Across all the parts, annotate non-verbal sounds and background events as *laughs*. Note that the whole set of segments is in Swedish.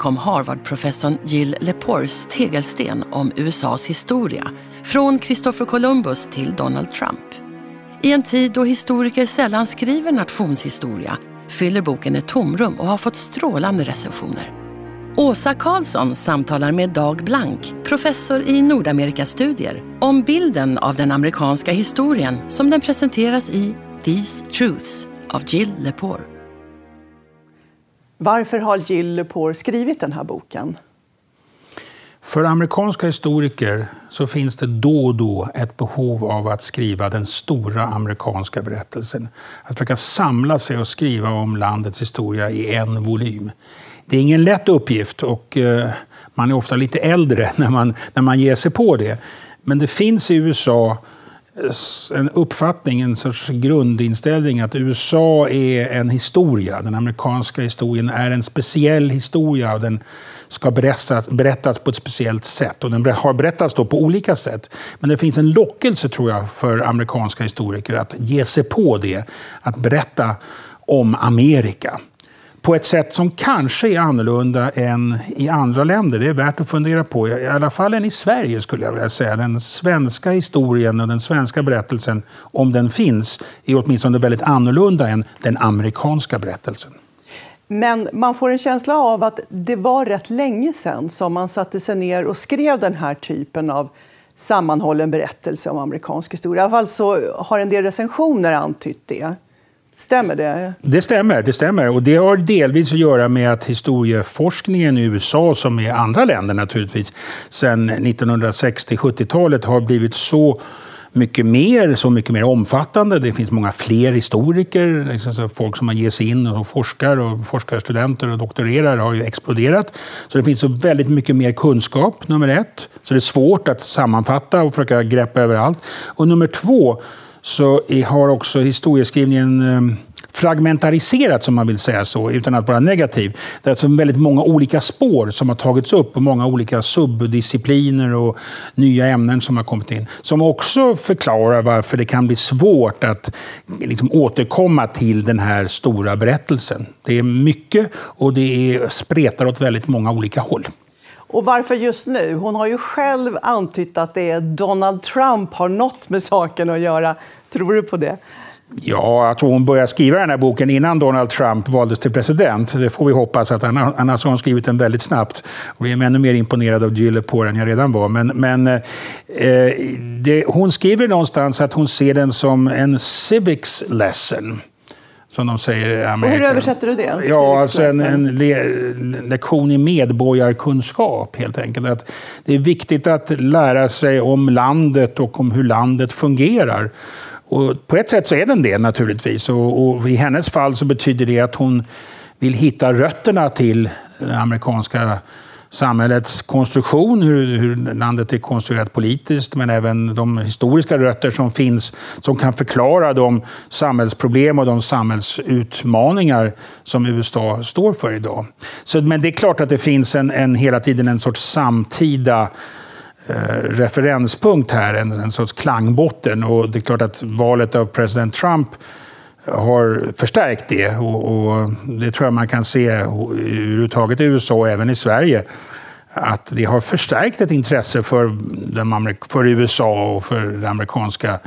Kom Harvard-professorn Jill Lepores tegelsten om USAs historia, från Christopher Columbus till Donald Trump. I en tid då historiker sällan skriver nationshistoria fyller boken ett tomrum och har fått strålande recensioner. Åsa Karlsson samtalar med Dag Blank, professor i Nordamerikastudier, om bilden av den amerikanska historien som den presenteras i These Truths av Jill Lepore. Varför har Jill Lepore skrivit den här boken? För amerikanska historiker så finns det då och då ett behov av att skriva den stora amerikanska berättelsen. Att försöka samla sig och skriva om landets historia i en volym. Det är ingen lätt uppgift och eh, man är ofta lite äldre *laughs* när man, när man ger sig på det. Men det finns i USA en uppfattning, en sorts grundinställning att USA är en historia. Den amerikanska historien är en speciell historia och den ska berättas, berättas på ett speciellt sätt. Och den har berättats då på olika sätt. Men det finns en lockelse, tror jag, för amerikanska historiker att ge sig på det. Att berätta om Amerika på ett sätt som kanske är annorlunda än i andra länder. Det är värt att fundera på. I alla fall än i Sverige skulle jag vilja säga. Den svenska historien och den svenska berättelsen, om den finns, är åtminstone väldigt annorlunda än den amerikanska berättelsen. Men man får en känsla av att det var rätt länge sedan som man satte sig ner och skrev den här typen av sammanhållen berättelse om amerikansk historia. I alla fall så har en del recensioner antytt det. Stämmer det? Det stämmer, det stämmer. Och det har delvis att göra med att historieforskningen i USA, som i andra länder naturligtvis, sedan 1960-70-talet har blivit så mycket mer, så mycket mer omfattande. Det finns många fler historiker, liksom folk som har gett sig in och forskar och forskarstudenter och doktorerar har ju exploderat. Så det finns så väldigt mycket mer kunskap, nummer ett. Så det är svårt att sammanfatta och försöka greppa över allt. Och nummer två, så har också historieskrivningen ehm, fragmentariserats, om man vill säga så, utan att vara negativ. Det är alltså väldigt många olika spår som har tagits upp och många olika subdiscipliner och nya ämnen som har kommit in. Som också förklarar varför det kan bli svårt att liksom, återkomma till den här stora berättelsen. Det är mycket och det är, spretar åt väldigt många olika håll. Och varför just nu? Hon har ju själv antytt att det är Donald Trump har något med saken att göra. Tror du på det? Ja, jag tror hon började skriva den här boken innan Donald Trump valdes till president. Det får vi hoppas, att han, annars har hon skrivit den väldigt snabbt. Och jag är ännu mer imponerad av Gyllepoor på än jag redan var. Men, men eh, det, hon skriver någonstans att hon ser den som en civics lesson som de säger i Amerika. Och hur översätter du det? Ja, alltså en, en le lektion i medborgarkunskap helt enkelt. Att det är viktigt att lära sig om landet och om hur landet fungerar. Och på ett sätt så är den det naturligtvis. Och, och i hennes fall så betyder det att hon vill hitta rötterna till den amerikanska samhällets konstruktion, hur, hur, landet är konstruerat politiskt, men även de historiska rötter som finns som kan förklara de samhällsproblem och de samhällsutmaningar som USA står för idag. Så, men det är klart att det finns en, en hela tiden en sorts samtida eh, referenspunkt här, en, en sorts klangbotten. Och det är klart att valet av president Trump har förstärkt det. Och, och, det tror jag man kan se överhuvudtaget i USA och även i Sverige. Att det har förstärkt ett intresse för, för USA och för det amerikanska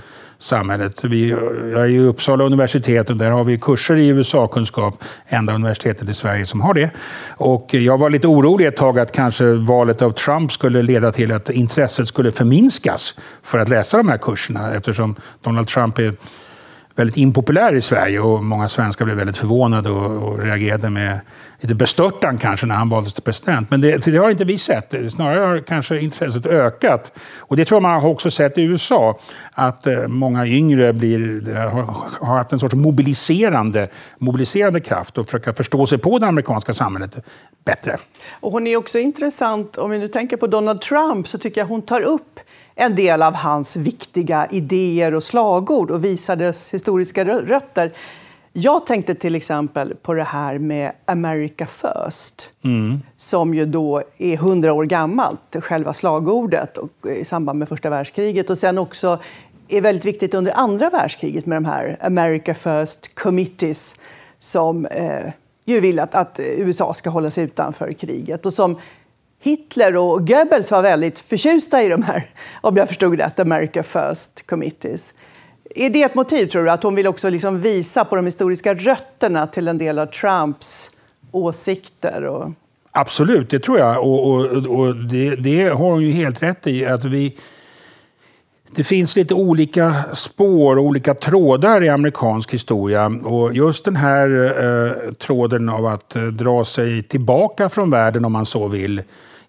samhället. Vi, jag är i Uppsala universitet och där har vi kurser i USA-kunskap, enda universitetet i Sverige som har det. Och jag var lite orolig ett tag att kanske valet av Trump skulle leda till att intresset skulle förminskas för att läsa de här kurserna eftersom Donald Trump är väldigt impopulär i Sverige och många svenskar blev väldigt förvånade och, och reagerade med lite bestörtan kanske när han valdes till president. Men det, det, har inte vi sett. Snarare har kanske intresset ökat. Och det tror jag man har också sett i USA. Att eh, många yngre blir, har, har haft en sorts mobiliserande, mobiliserande kraft och försöka förstå sig på det amerikanska samhället bättre. Och hon är också intressant, om vi nu tänker på Donald Trump, så tycker jag hon tar upp en del av hans viktiga idéer och slagord och visar dess historiska rötter. Jag tänkte till exempel på det här med America first, mm. som ju då är hundra år gammalt, själva slagordet, och i samband med första världskriget. Och sen också är väldigt viktigt under andra världskriget med de här America first committees som eh, ju vill att, att USA ska hålla sig utanför kriget och som Hitler och Goebbels var väldigt förtjusta i de här, om jag förstod rätt, America First Committees. Är det ett motiv, tror du, att hon vill också liksom visa på de historiska rötterna till en del av Trumps åsikter? Och... Absolut, det tror jag. Och, och, och det, det, har hon ju helt rätt i. Att vi, det finns lite olika spår och olika trådar i amerikansk historia. Och just den här eh, tråden av att eh, dra sig tillbaka från världen, om man så vill,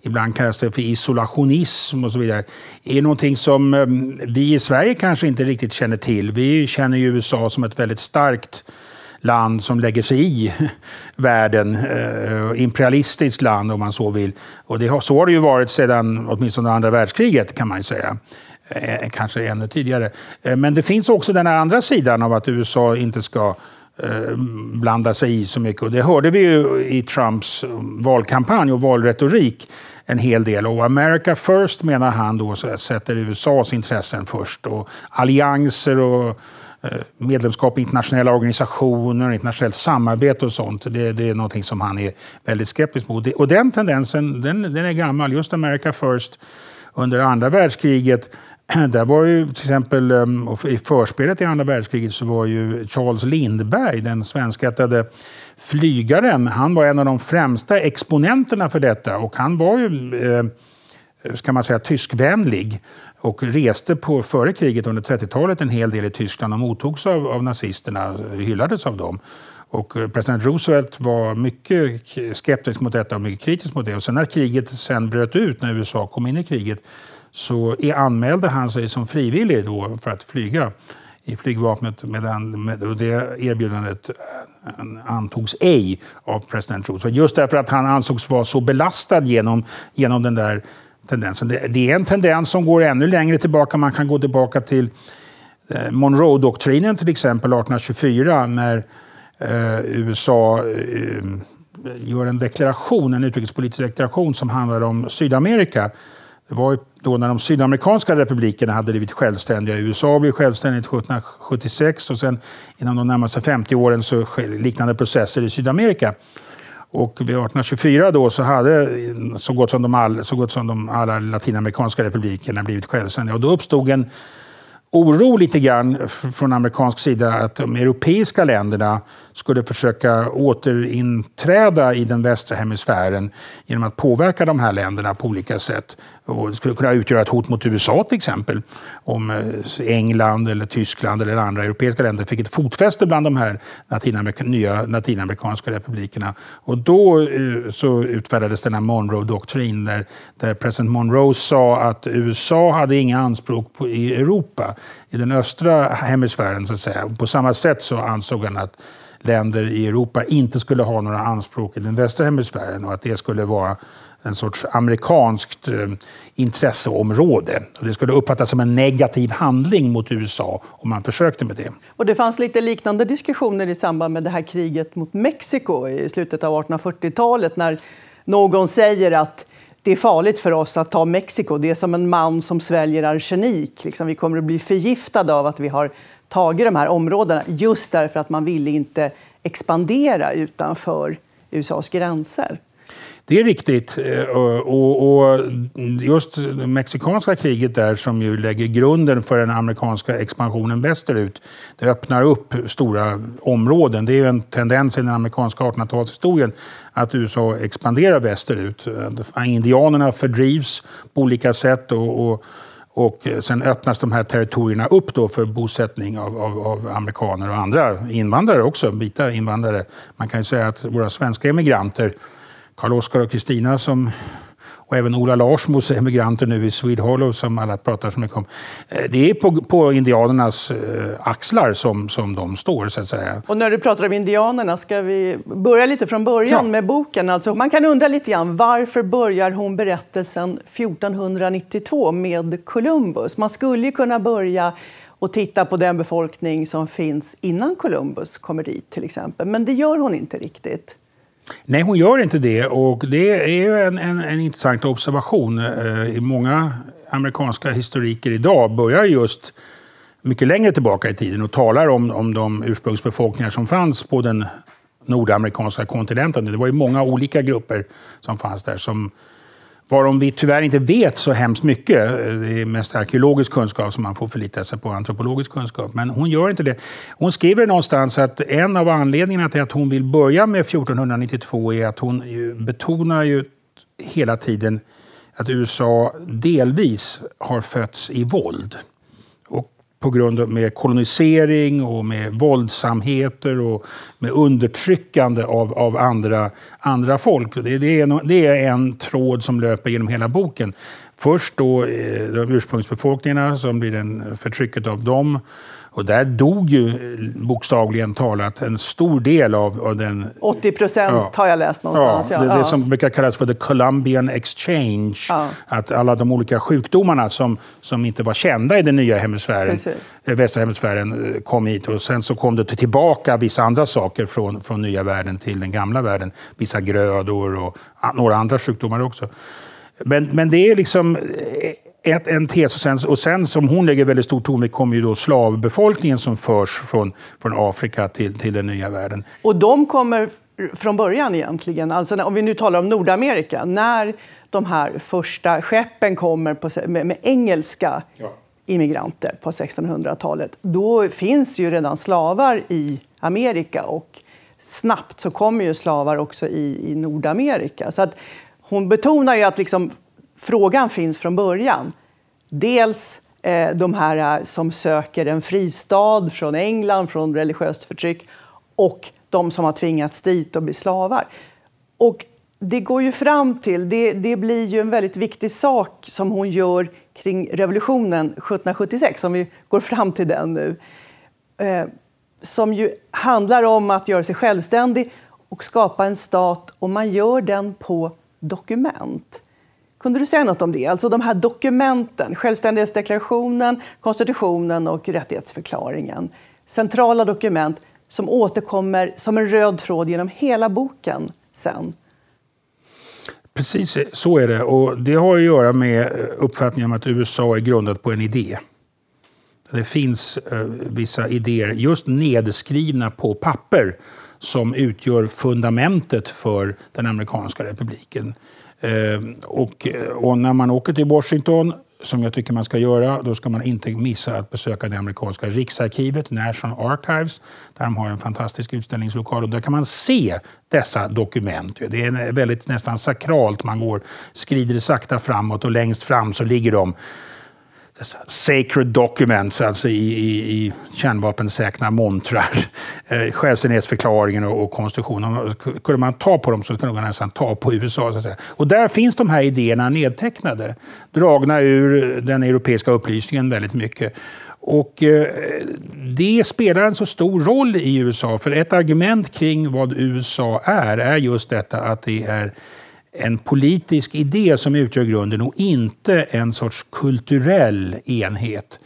ibland kallas det för isolationism och så vidare, är någonting som eh, vi i Sverige kanske inte riktigt känner till. Vi känner ju USA som ett väldigt starkt land som lägger sig i *laughs* världen. Eh, imperialistiskt land om man så vill. Och det har, så har det ju varit sedan åtminstone andra världskriget kan man ju säga. Eh, kanske ännu tidigare. Men det finns också den andra sidan av att USA inte ska blanda sig i så mycket. Och det hörde vi ju i Trumps mm, valkampanj och valretorik en hel del. Och America first menar han då sätter USAs intressen först. Och allianser och eh, medlemskap i internationella organisationer, internationellt samarbete och sånt. Det, det, är någonting som han är väldigt skeptisk mot. Och den tendensen den, den är gammal. Just America first under andra världskriget *clears throat* där var ju till exempel ehm, i förspelet i andra världskriget så var ju Charles Lindberg, den svenskättade flygaren, han var en av de främsta exponenterna för detta och han var ju, ehm, ska man säga, tyskvänlig och reste på, före kriget under 30-talet en hel del i Tyskland och mottogs av, av nazisterna, hyllades av dem. Och eh, president Roosevelt var mycket skeptisk mot detta och mycket kritisk mot det. Och sen när kriget sen bröt ut, när USA kom in i kriget, så anmälde han sig som frivillig då för att flyga i flygvapnet. Medan, med, och det erbjudandet eh, antogs ej av president Roosevelt. Just därför att han ansågs vara så belastad genom, genom den där tendensen. Det, det, är en tendens som går ännu längre tillbaka. Man kan gå tillbaka till eh, Monroe-doktrinen till exempel 1824 när eh, USA eh, gör en deklaration, en utrikespolitisk deklaration som handlar om Sydamerika. Det var då när de sydamerikanska republikerna hade blivit självständiga. USA blev självständigt 1776 och sen inom de närmaste 50 åren så liknande processer i Sydamerika. Och vid 1824 då så hade så gott som de, all, så gott som de alla latinamerikanska republikerna blivit självständiga. Och då uppstod en oro lite grann från amerikansk sida att de europeiska länderna skulle försöka återinträda i den västra hemisfären genom att påverka de här länderna på olika sätt. Och det skulle kunna utgöra ett hot mot USA till exempel. Om eh, England, eller Tyskland eller andra europeiska länder fick ett fotfäste bland de här latinamerika, nya latinamerikanska republikerna. Och då eh, så utfärdades denna Monroe-doktrin där, där president Monroe sa att USA hade inga anspråk på, i Europa, i den östra hemisfären så att säga. På samma sätt så ansåg han att länder i Europa inte skulle ha några anspråk i den västra hemisfären och att det skulle vara en sorts amerikanskt eh, intresseområde. Och det skulle uppfattas som en negativ handling mot USA om man försökte med det. Och det fanns lite liknande diskussioner i samband med det här kriget mot Mexiko i slutet av 1840-talet när någon säger att det är farligt för oss att ta Mexiko. Det är som en man som sväljer arsenik. Liksom, vi kommer att bli förgiftade av att vi har tagit de här områdena just därför att man ville inte expandera utanför USAs gränser. Det är riktigt. Eh, och, och, just det mexikanska kriget där som ju lägger grunden för den amerikanska expansionen västerut. Det öppnar upp stora områden. Det är ju en tendens i den amerikanska 1800-talshistorien att USA expanderar västerut. Eh, indianerna fördrivs på olika sätt och, och Och sen öppnas de här territorierna upp då för bosättning av, av, av, amerikaner och andra invandrare också, vita invandrare. Man kan ju säga att våra svenska emigranter, Karl-Oskar och Kristina som och även Ola Larsmos emigranter nu i Swede Hollow som alla pratar så mycket om. Eh, det är på, på indianernas eh, axlar som, som de står, så att säga. Och när du pratar om indianerna, ska vi börja lite från början ja. med boken? Alltså, man kan undra lite grann, varför börjar hon berättelsen 1492 med Columbus? Man skulle ju kunna börja och titta på den befolkning som finns innan Columbus kommer dit till exempel. Men det gör hon inte riktigt. Nej, hon gör inte det. Och det är en, en, en intressant observation. Eh, många amerikanska historiker idag börjar just mycket längre tillbaka i tiden och talar om, om de ursprungsbefolkningar som fanns på den nordamerikanska kontinenten. Det var ju många olika grupper som fanns där som varom vi tyvärr inte vet så hemskt mycket. Eh, det är mest arkeologisk kunskap som man får förlita sig på, antropologisk kunskap. Men hon gör inte det. Hon skriver någonstans att en av anledningarna till att hon vill börja med 1492 är att hon betonar ju hela tiden att USA delvis har fötts i våld på grund av med kolonisering och med våldsamheter och med undertryckande av, av andra, andra folk. Det, det, är, det är en tråd som löper genom hela boken. Först då eh, de ursprungsbefolkningarna som blir en, förtrycket av dem och där dog ju bokstavligen talat en stor del av, av den... 80 procent ja, har jag läst någonstans. Ja, det, ja. det som brukar kallas för the Columbian exchange. Att alla de olika sjukdomarna som, som inte var kända i den nya hemisfären, eh, västra hemisfären eh, kom hit. Och sen så kom det tillbaka vissa andra saker från, från nya världen till den gamla världen. Vissa grödor och några andra sjukdomar också. Men, men det är liksom eh, ett, en tes. Och sen, och sen som hon lägger väldigt stor tonvikt kommer ju då slavbefolkningen som förs från, från Afrika till, till den nya världen. Och de kommer från början egentligen, alltså om vi nu talar om Nordamerika, när de här första skeppen kommer på, med, med engelska ja. immigranter på 1600-talet, då finns ju redan slavar i Amerika och snabbt så kommer ju slavar också i, i Nordamerika. Så att hon betonar ju att liksom frågan finns från början. Dels eh, de här eh, som söker en fristad från England, från religiöst förtryck och de som har tvingats dit och blir slavar. Och det går ju fram till, det, det blir ju en väldigt viktig sak som hon gör kring revolutionen 1776, om vi går fram till den nu. Eh, som ju handlar om att göra sig självständig och skapa en stat och man gör den på dokument. Kunde du säga något om det? Alltså de här dokumenten, självständighetsdeklarationen, konstitutionen och rättighetsförklaringen. Centrala dokument som återkommer som en röd tråd genom hela boken sen. Precis så är det. Och det har att göra med eh, uppfattningen om att USA är grundat på en idé. Det finns eh, vissa idéer, just nedskrivna på papper, som utgör fundamentet för den amerikanska republiken. Eh, och, eh, och, när man åker till Washington, som jag tycker man ska göra, då ska man inte missa att besöka det amerikanska riksarkivet, National Archives, där de har en fantastisk utställningslokal. Och där kan man se dessa dokument. Det är väldigt nästan sakralt. Man går, skrider sakta framåt och längst fram så ligger de sacred documents, alltså i, i, i kärnvapensäkra montrar. Eh, självständighetsförklaringen och, och konstitutionen. Kunde man ta på dem så kunde man nästan ta på USA. Så att säga. Och där finns de här idéerna nedtecknade, dragna ur den europeiska upplysningen väldigt mycket. Och eh, det spelar en så stor roll i USA, för ett argument kring vad USA är, är just detta att det är en politisk idé som utgör grunden och inte en sorts kulturell enhet.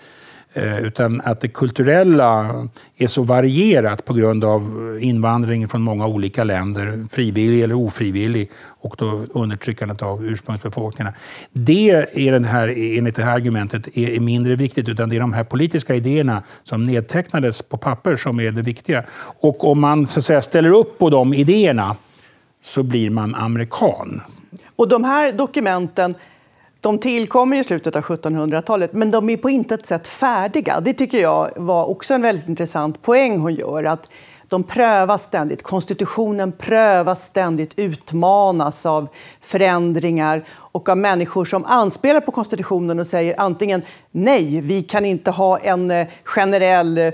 Eh, utan att det kulturella är så varierat på grund av invandring från många olika länder, frivillig eller ofrivillig, och då undertryckandet av ursprungsbefolkningarna. Det är den här, enligt det här argumentet är mindre viktigt, utan det är de här politiska idéerna som nedtecknades på papper som är det viktiga. Och om man så att säga, ställer upp på de idéerna så blir man amerikan. Och de här dokumenten de tillkommer i slutet av 1700-talet, men de är på intet sätt färdiga. Det tycker jag var också en väldigt intressant poäng hon gör. Att de prövas ständigt. Konstitutionen prövas ständigt, utmanas av förändringar och av människor som anspelar på konstitutionen och säger antingen nej, vi kan inte ha en eh, generell eh,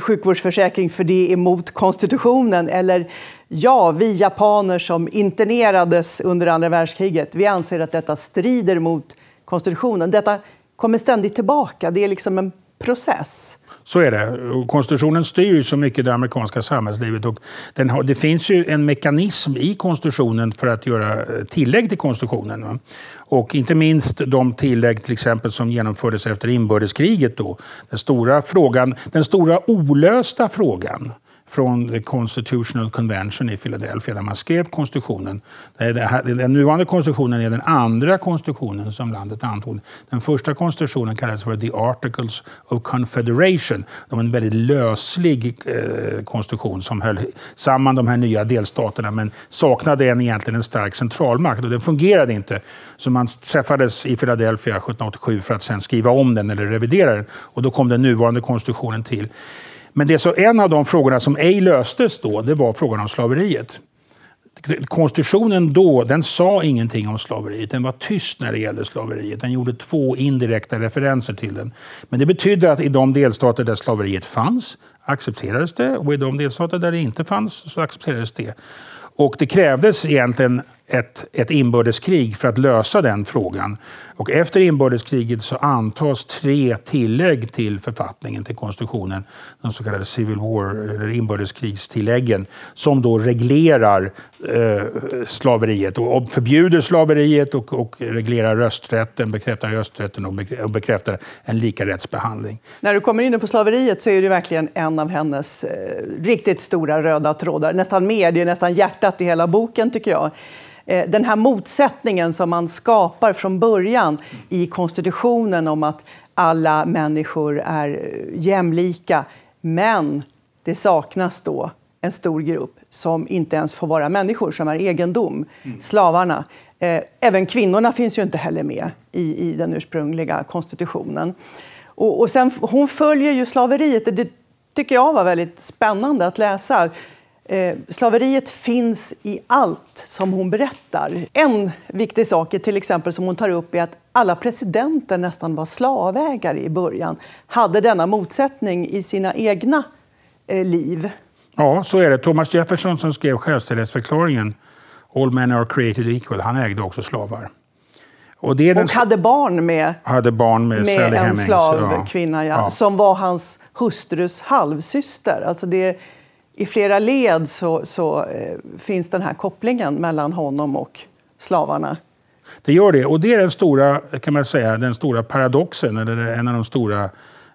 sjukvårdsförsäkring för det är emot konstitutionen eller ja, vi japaner som internerades under andra världskriget, vi anser att detta strider mot konstitutionen. Detta kommer ständigt tillbaka, det är liksom en process. Så är det. konstitutionen styr ju så mycket det amerikanska samhällslivet. Och den har, det finns ju en mekanism i konstitutionen för att göra eh, tillägg till konstitutionen. Och inte minst de tillägg till exempel som genomfördes efter inbördeskriget. Då. Den stora frågan, den stora olösta frågan från The Constitutional Convention i Philadelphia där man skrev konstitutionen. Den nuvarande konstitutionen är den andra konstitutionen som landet antog. Den första konstitutionen kallades för The Articles of Confederation. Det var en väldigt löslig eh, konstitution som höll samman de här nya delstaterna men saknade en, egentligen en stark centralmakt och den fungerade inte. Så man träffades i Philadelphia 1787 för att sen skriva om den eller revidera den och då kom den nuvarande konstitutionen till. Men det så en av de frågorna som ej löstes då, det var frågan om slaveriet. Konstitutionen då, den sa ingenting om slaveriet. Den var tyst när det gällde slaveriet. Den gjorde två indirekta referenser till den. Men det betydde att i de delstater där slaveriet fanns accepterades det och i de delstater där det inte fanns så accepterades det. Och det krävdes egentligen ett, ett inbördeskrig för att lösa den frågan. Och efter inbördeskriget så antas tre tillägg till författningen, till konstitutionen, de så kallade Civil War, eller inbördeskrigstilläggen, som då reglerar eh, slaveriet och förbjuder slaveriet och, och reglerar rösträtten, bekräftar rösträtten och bekräftar en lika rättsbehandling. När du kommer in på slaveriet så är det verkligen en av hennes eh, riktigt stora röda trådar, nästan mer, det är nästan hjärtat i hela boken tycker jag. Eh, den här motsättningen som man skapar från början i konstitutionen om att alla människor är eh, jämlika, men det saknas då en stor grupp som inte ens får vara människor, som är egendom, mm. slavarna. Eh, även kvinnorna finns ju inte heller med i, i den ursprungliga konstitutionen. Och, och sen, hon följer ju slaveriet. Det tycker jag var väldigt spännande att läsa. Eh, slaveriet finns i allt som hon berättar. En viktig sak är till exempel som hon tar upp är att alla presidenter nästan var slavägare i början. Hade denna motsättning i sina egna eh, liv. Ja, så är det. Thomas Jefferson som skrev självständighetsförklaringen All men are created equal, han ägde också slavar. Och, det och hade barn med, hade barn med, med en slavkvinna ja. Ja, som var hans hustrus halvsyster. Alltså det i flera led så, så eh, finns den här kopplingen mellan honom och slavarna. Det gör det, och det är den stora, kan man säga, den stora paradoxen, eller en av de stora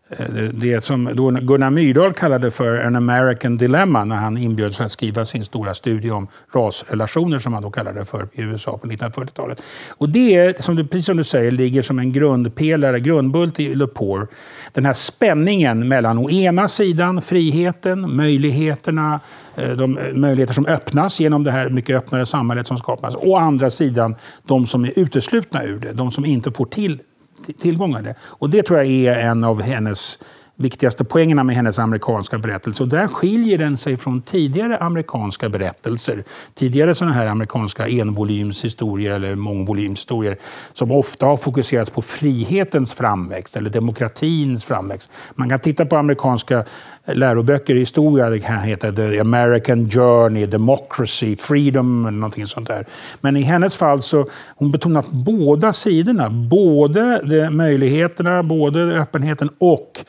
eh, det som Gunnar Myrdal kallade för en American dilemma när han inbjöds att skriva sin stora studie om rasrelationer som han då kallade för i USA på 1940-talet. Och det är, som du, precis som du säger, ligger som en grundpelare, grundbult i Le Poor. Den här spänningen mellan å ena sidan friheten, möjligheterna, eh, de eh, möjligheter som öppnas genom det här mycket öppnare samhället som skapas. Å andra sidan de som är uteslutna ur det, de som inte får till tillgångar. Och det tror jag är en av hennes viktigaste poängerna med hennes amerikanska berättelse. Och där skiljer den sig från tidigare amerikanska berättelser. Tidigare sådana här amerikanska envolymshistorier eller mångvolymshistorier som ofta har fokuserats på frihetens framväxt eller demokratins framväxt. Man kan titta på amerikanska läroböcker i historia. Det kan heta The American Journey, Democracy, Freedom eller någonting sånt där. Men i hennes fall så hon betonat båda sidorna. Både möjligheterna, både öppenheten och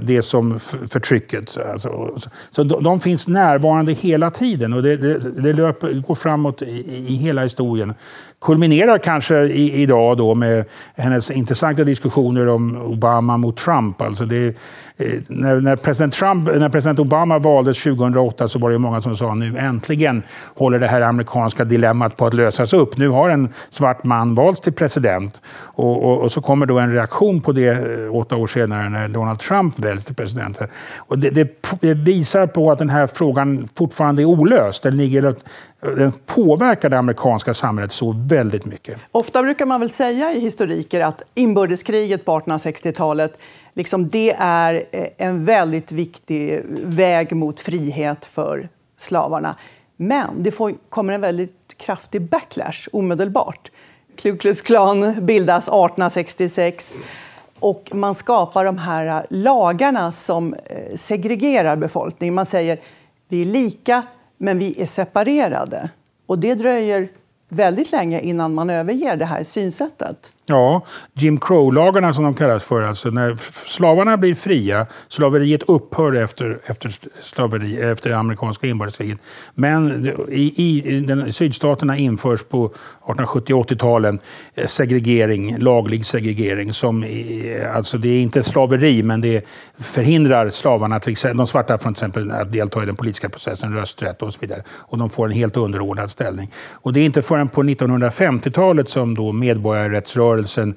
det som förtrycket. Alltså, så de, de, finns närvarande hela tiden och det, det, det löper, går framåt i, i hela historien kulminerar kanske i, idag då med hennes intressanta diskussioner om Obama mot Trump. Alltså det, Eh, när, när, president Trump, när president Obama valdes 2008 så var det många som sa nu äntligen håller det här amerikanska dilemmat på att lösas upp. Nu har en svart man valts till president. Och, och, och så kommer då en reaktion på det eh, åtta år senare när Donald Trump väljs till president. Och det, det, det, visar på att den här frågan fortfarande är olöst. Den ligger den påverkar det amerikanska samhället så väldigt mycket. Ofta brukar man väl säga i historiker att inbördeskriget på 1860-talet liksom det är eh, en väldigt viktig väg mot frihet för slavarna. Men det får, kommer en väldigt kraftig backlash omedelbart. Ku Klux Klan bildas 1866 och man skapar de här eh, lagarna som eh, segregerar befolkningen. Man säger vi är lika, men vi är separerade. Och det dröjer väldigt länge innan man överger det här synsättet. Ja, Jim Crow-lagarna som de kallas för. Alltså när slavarna blir fria, slaveriet upphör efter, efter, slaveri, efter det amerikanska inbördeskriget. Men i, i den, sydstaterna införs på 1870 80-talen eh, segregering, laglig segregering. Som, eh, alltså det är inte slaveri, men det förhindrar slavarna, till exempel, de svarta från exempel, att delta i den politiska processen, rösträtt och så vidare. Och de får en helt underordnad ställning. Och det är inte början på 1950-talet som då medborgarrättsrörelsen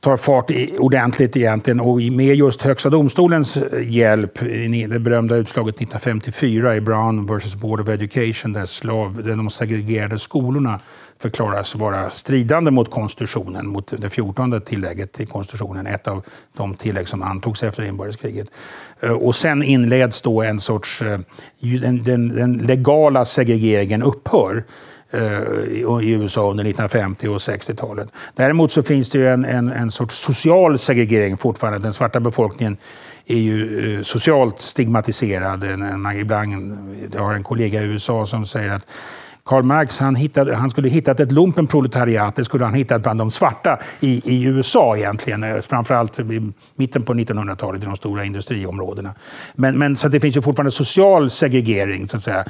tar fart ordentligt egentligen och med just Högsta domstolens eh, hjälp, i det berömda utslaget 1954 i Brown vs Board of Education där, slav, där de segregerade skolorna förklaras vara stridande mot konstitutionen, mot det 14 tillägget i konstitutionen, ett av de tillägg som antogs efter inbördeskriget. Eh, och sen inleds då en sorts, eh, den, den, den legala segregeringen upphör. Eh, I USA under 1950 och 60-talet. Däremot så finns det ju en, en, en sorts social segregering fortfarande. Den svarta befolkningen är ju eh, socialt stigmatiserad. Man ibland, jag har en kollega i USA som säger att Karl Marx han, hittade, han skulle hittat ett lumpenproletariat, det skulle han hittat bland de svarta i, i USA egentligen. Eh, framförallt i mitten på 1900-talet i de stora industriområdena. Men, men så det finns ju fortfarande social segregering, så att säga.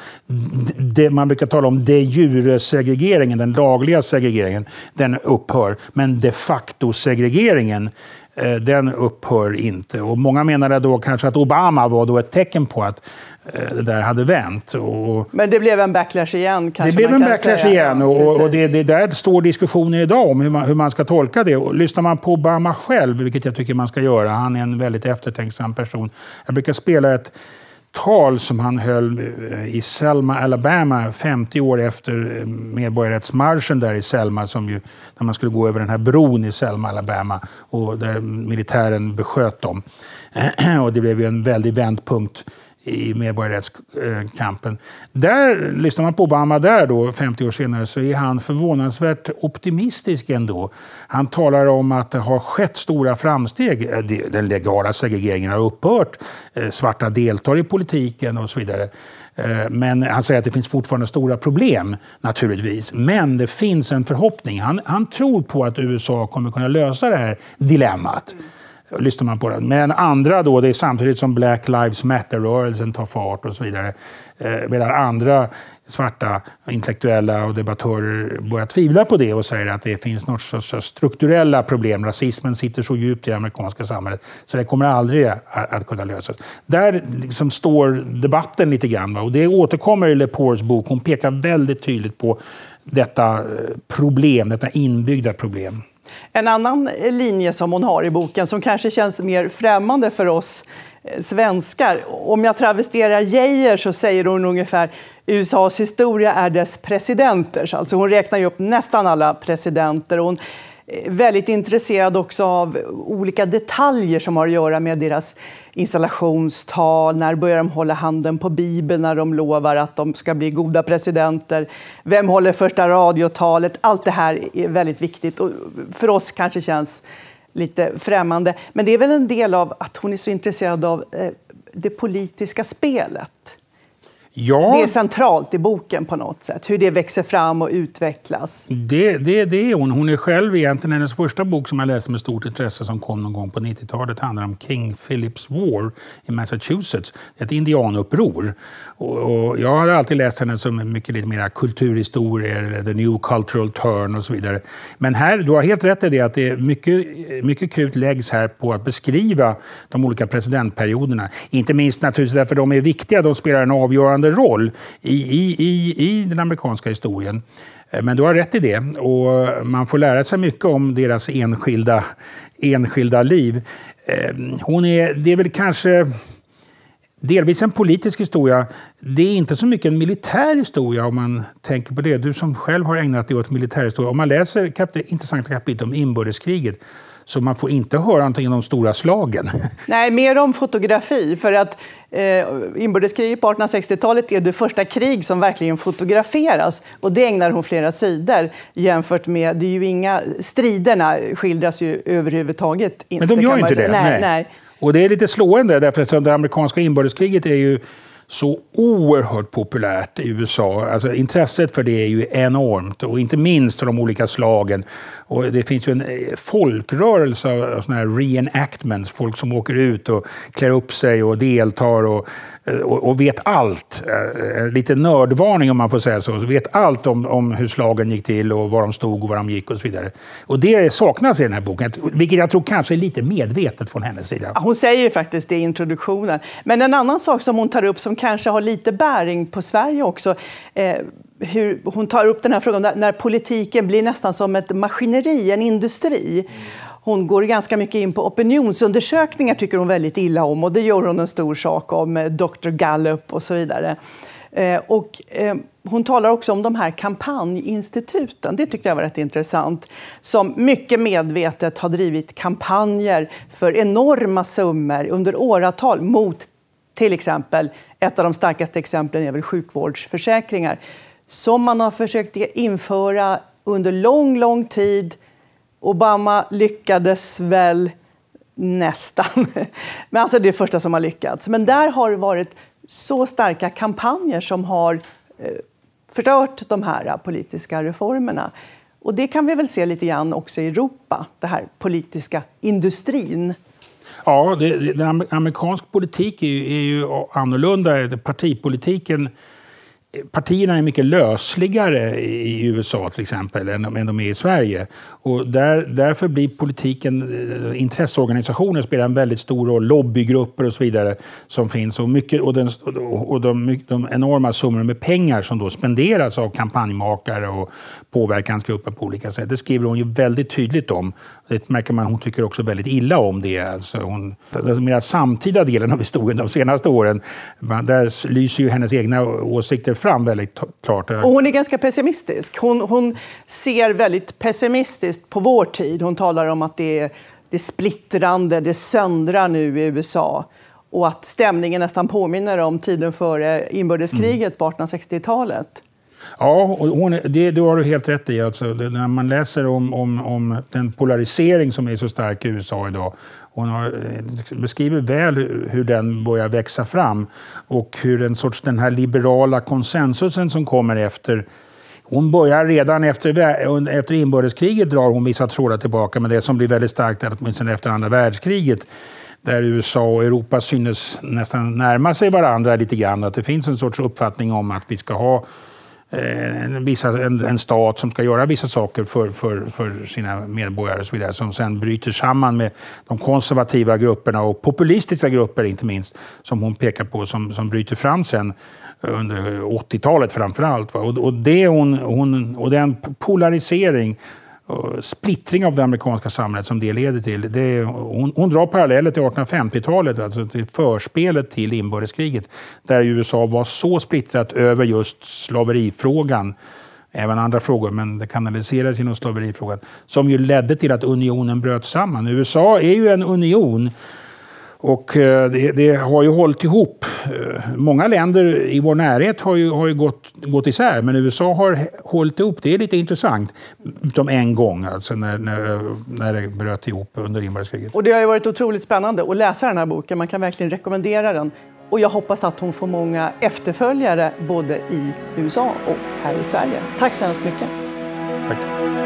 Det, man brukar tala om de jure-segregeringen, den lagliga segregeringen, den upphör. Men de facto-segregeringen eh, den upphör inte. Och många menade då kanske att Obama var då ett tecken på att det där hade vänt. Och Men det blev en backlash igen? Kanske det blev en backlash säga. igen och, och det, det, där står diskussioner idag om hur man, hur man ska tolka det. Och lyssnar man på Obama själv, vilket jag tycker man ska göra, han är en väldigt eftertänksam person. Jag brukar spela ett tal som han höll eh, i Selma, Alabama 50 år efter eh, medborgarrättsmarschen där i Selma, som ju, när man skulle gå över den här bron i Selma, Alabama, och där militären besköt dem. *clears throat* och det blev ju en väldig vändpunkt i medborgarrättskampen. Där, lyssnar man på Obama där då, 50 år senare, så är han förvånansvärt optimistisk ändå. Han talar om att det har skett stora framsteg. Eh, den legala segregeringen har upphört. Eh, svarta deltar i politiken och så vidare. Eh, men han säger att det finns fortfarande stora problem, naturligtvis. Men det finns en förhoppning. Han, han tror på att USA kommer kunna lösa det här dilemmat. Lyssnar man på den. Men andra då, det är samtidigt som Black Lives Matter-rörelsen tar fart och så vidare. Eh, medan andra svarta intellektuella och debattörer börjar tvivla på det och säger att det finns något sorts strukturella problem. Rasismen sitter så djupt i det amerikanska samhället så det kommer aldrig att kunna lösas. Där liksom står debatten lite grann. Va? Och det återkommer i Lepores bok. Hon pekar väldigt tydligt på detta eh, problem, detta inbyggda problem. En annan linje som hon har i boken som kanske känns mer främmande för oss eh, svenskar. Om jag travesterar Geijer så säger hon ungefär USAs historia är dess presidenters. Alltså hon räknar ju upp nästan alla presidenter. Hon Eh, väldigt intresserad också av olika detaljer som har att göra med deras installationstal. När börjar de hålla handen på Bibeln när de lovar att de ska bli goda presidenter? Vem håller första radiotalet? Allt det här är väldigt viktigt och för oss kanske känns lite främmande. Men det är väl en del av att hon är så intresserad av eh, det politiska spelet. Ja. Det är centralt i boken på något sätt, hur det växer fram och utvecklas. Det, det, det är hon. Hon är själv egentligen, hennes första bok som jag läste med stort intresse som kom någon gång på 90-talet handlar om King Philips War i Massachusetts. Det är ett indianuppror. Och, och jag har alltid läst henne som mycket lite mer kulturhistorier, eller the new cultural turn och så vidare. Men här, du har helt rätt i det att det är mycket, mycket krut läggs här på att beskriva de olika presidentperioderna. Inte minst naturligtvis därför de är viktiga, de spelar en avgörande roll i, i, i, i den amerikanska historien. Eh, men du har rätt i det och man får lära sig mycket om deras enskilda, enskilda liv. Eh, hon är, det är väl kanske delvis en politisk historia. Det är inte så mycket en militär historia om man tänker på det. Du som själv har ägnat dig åt militärhistoria. Om man läser kap intressanta kapitel om inbördeskriget så man får inte höra någonting om de stora slagen. *laughs* Nej, mer om fotografi. För att eh, inbördeskriget på 1860-talet är det första krig som verkligen fotograferas. Och det ägnar hon flera sidor jämfört med... Det är ju inga, striderna skildras ju överhuvudtaget inte. Men de gör inte det? Nej, nej. nej. Och det är lite slående därför att det amerikanska inbördeskriget är ju så oerhört populärt i USA. Alltså, intresset för det är ju enormt och inte minst för de olika slagen. Och det finns ju en eh, folkrörelse av såna här reenactments, folk som åker ut och klär upp sig och deltar och, eh, och, och vet allt. Eh, lite nördvarning om man får säga så. Vet allt om, om hur slagen gick till och var de stod och var de gick och så vidare. Och det saknas i den här boken, vilket jag tror kanske är lite medvetet från hennes sida. Hon säger ju faktiskt det i introduktionen. Men en annan sak som hon tar upp som kanske har lite bäring på Sverige också eh, hur hon tar upp den här frågan när politiken blir nästan som ett maskineri, en industri. Hon går ganska mycket in på opinionsundersökningar, tycker hon väldigt illa om. och Det gör hon en stor sak om, Dr Gallup och så vidare. Eh, och, eh, hon talar också om de här kampanjinstituten. Det tyckte jag var rätt intressant. Som mycket medvetet har drivit kampanjer för enorma summor under åratal mot till exempel, ett av de starkaste exemplen är väl sjukvårdsförsäkringar som man har försökt införa under lång, lång tid. Obama lyckades väl nästan. *laughs* Men alltså det är det första som har lyckats. Men där har det varit så starka kampanjer som har eh, förstört de här politiska reformerna. Och det kan vi väl se lite grann också i Europa, den här politiska industrin. Ja, det, det, amerikansk politik är ju, är ju annorlunda. Partipolitiken partierna är mycket lösligare i USA till exempel än, än de är i Sverige. Och där, därför blir politiken, eh, intresseorganisationer spelar en väldigt stor roll, lobbygrupper och så vidare som finns. Och, mycket, och, den, och de, de enorma summor med pengar som då spenderas av kampanjmakare och påverkansgrupper på olika sätt. Det skriver hon ju väldigt tydligt om. Det märker man, hon tycker också väldigt illa om det. Alltså hon, den mer samtida delen av historien de senaste åren, där lyser ju hennes egna åsikter fram väldigt klart. Och hon är ganska pessimistisk. Hon, hon ser väldigt pessimistiskt på vår tid. Hon talar om att det är, det är splittrande, det söndrar nu i USA och att stämningen nästan påminner om tiden före inbördeskriget på 1860-talet. Ja, och hon, det, det har du helt rätt i. Alltså, det, när man läser om, om, om den polarisering som är så stark i USA idag hon har, eh, beskriver väl hur den börjar växa fram och hur en sorts den här liberala konsensusen som kommer efter hon börjar redan efter, efter inbördeskriget drar hon vissa trådar tillbaka, men det som blir väldigt starkt är åtminstone efter andra världskriget där USA och Europa synes nästan närma sig varandra lite grann. Att det finns en sorts uppfattning om att vi ska ha Eh, en, vissa, en, en, stat som ska göra vissa saker för, för, för sina medborgare och så vidare, som sen bryter samman med de konservativa grupperna och populistiska grupper inte minst, som hon pekar på, som, som bryter fram sen under 80-talet framför allt. Och, och, det hon, hon, och den polarisering splittring av det amerikanska samhället som det leder till. Det hon, hon drar paralleller till 1850-talet, alltså till förspelet till inbördeskriget, där USA var så splittrat över just slaverifrågan även andra frågor, men det kanaliserades genom slaverifrågan, som ju ledde till att unionen bröt samman. USA är ju en union och eh, det, det, har ju hållit ihop. Eh, många länder i vår närhet har ju, har ju gått, gått isär, men USA har hållit ihop. Det är lite intressant. Utom en gång, alltså när, när, när det bröt ihop under inbördeskriget. Och det har ju varit otroligt spännande att läsa den här boken. Man kan verkligen rekommendera den. Och jag hoppas att hon får många efterföljare både i USA och här i Sverige. Tack så hemskt mycket. Tack.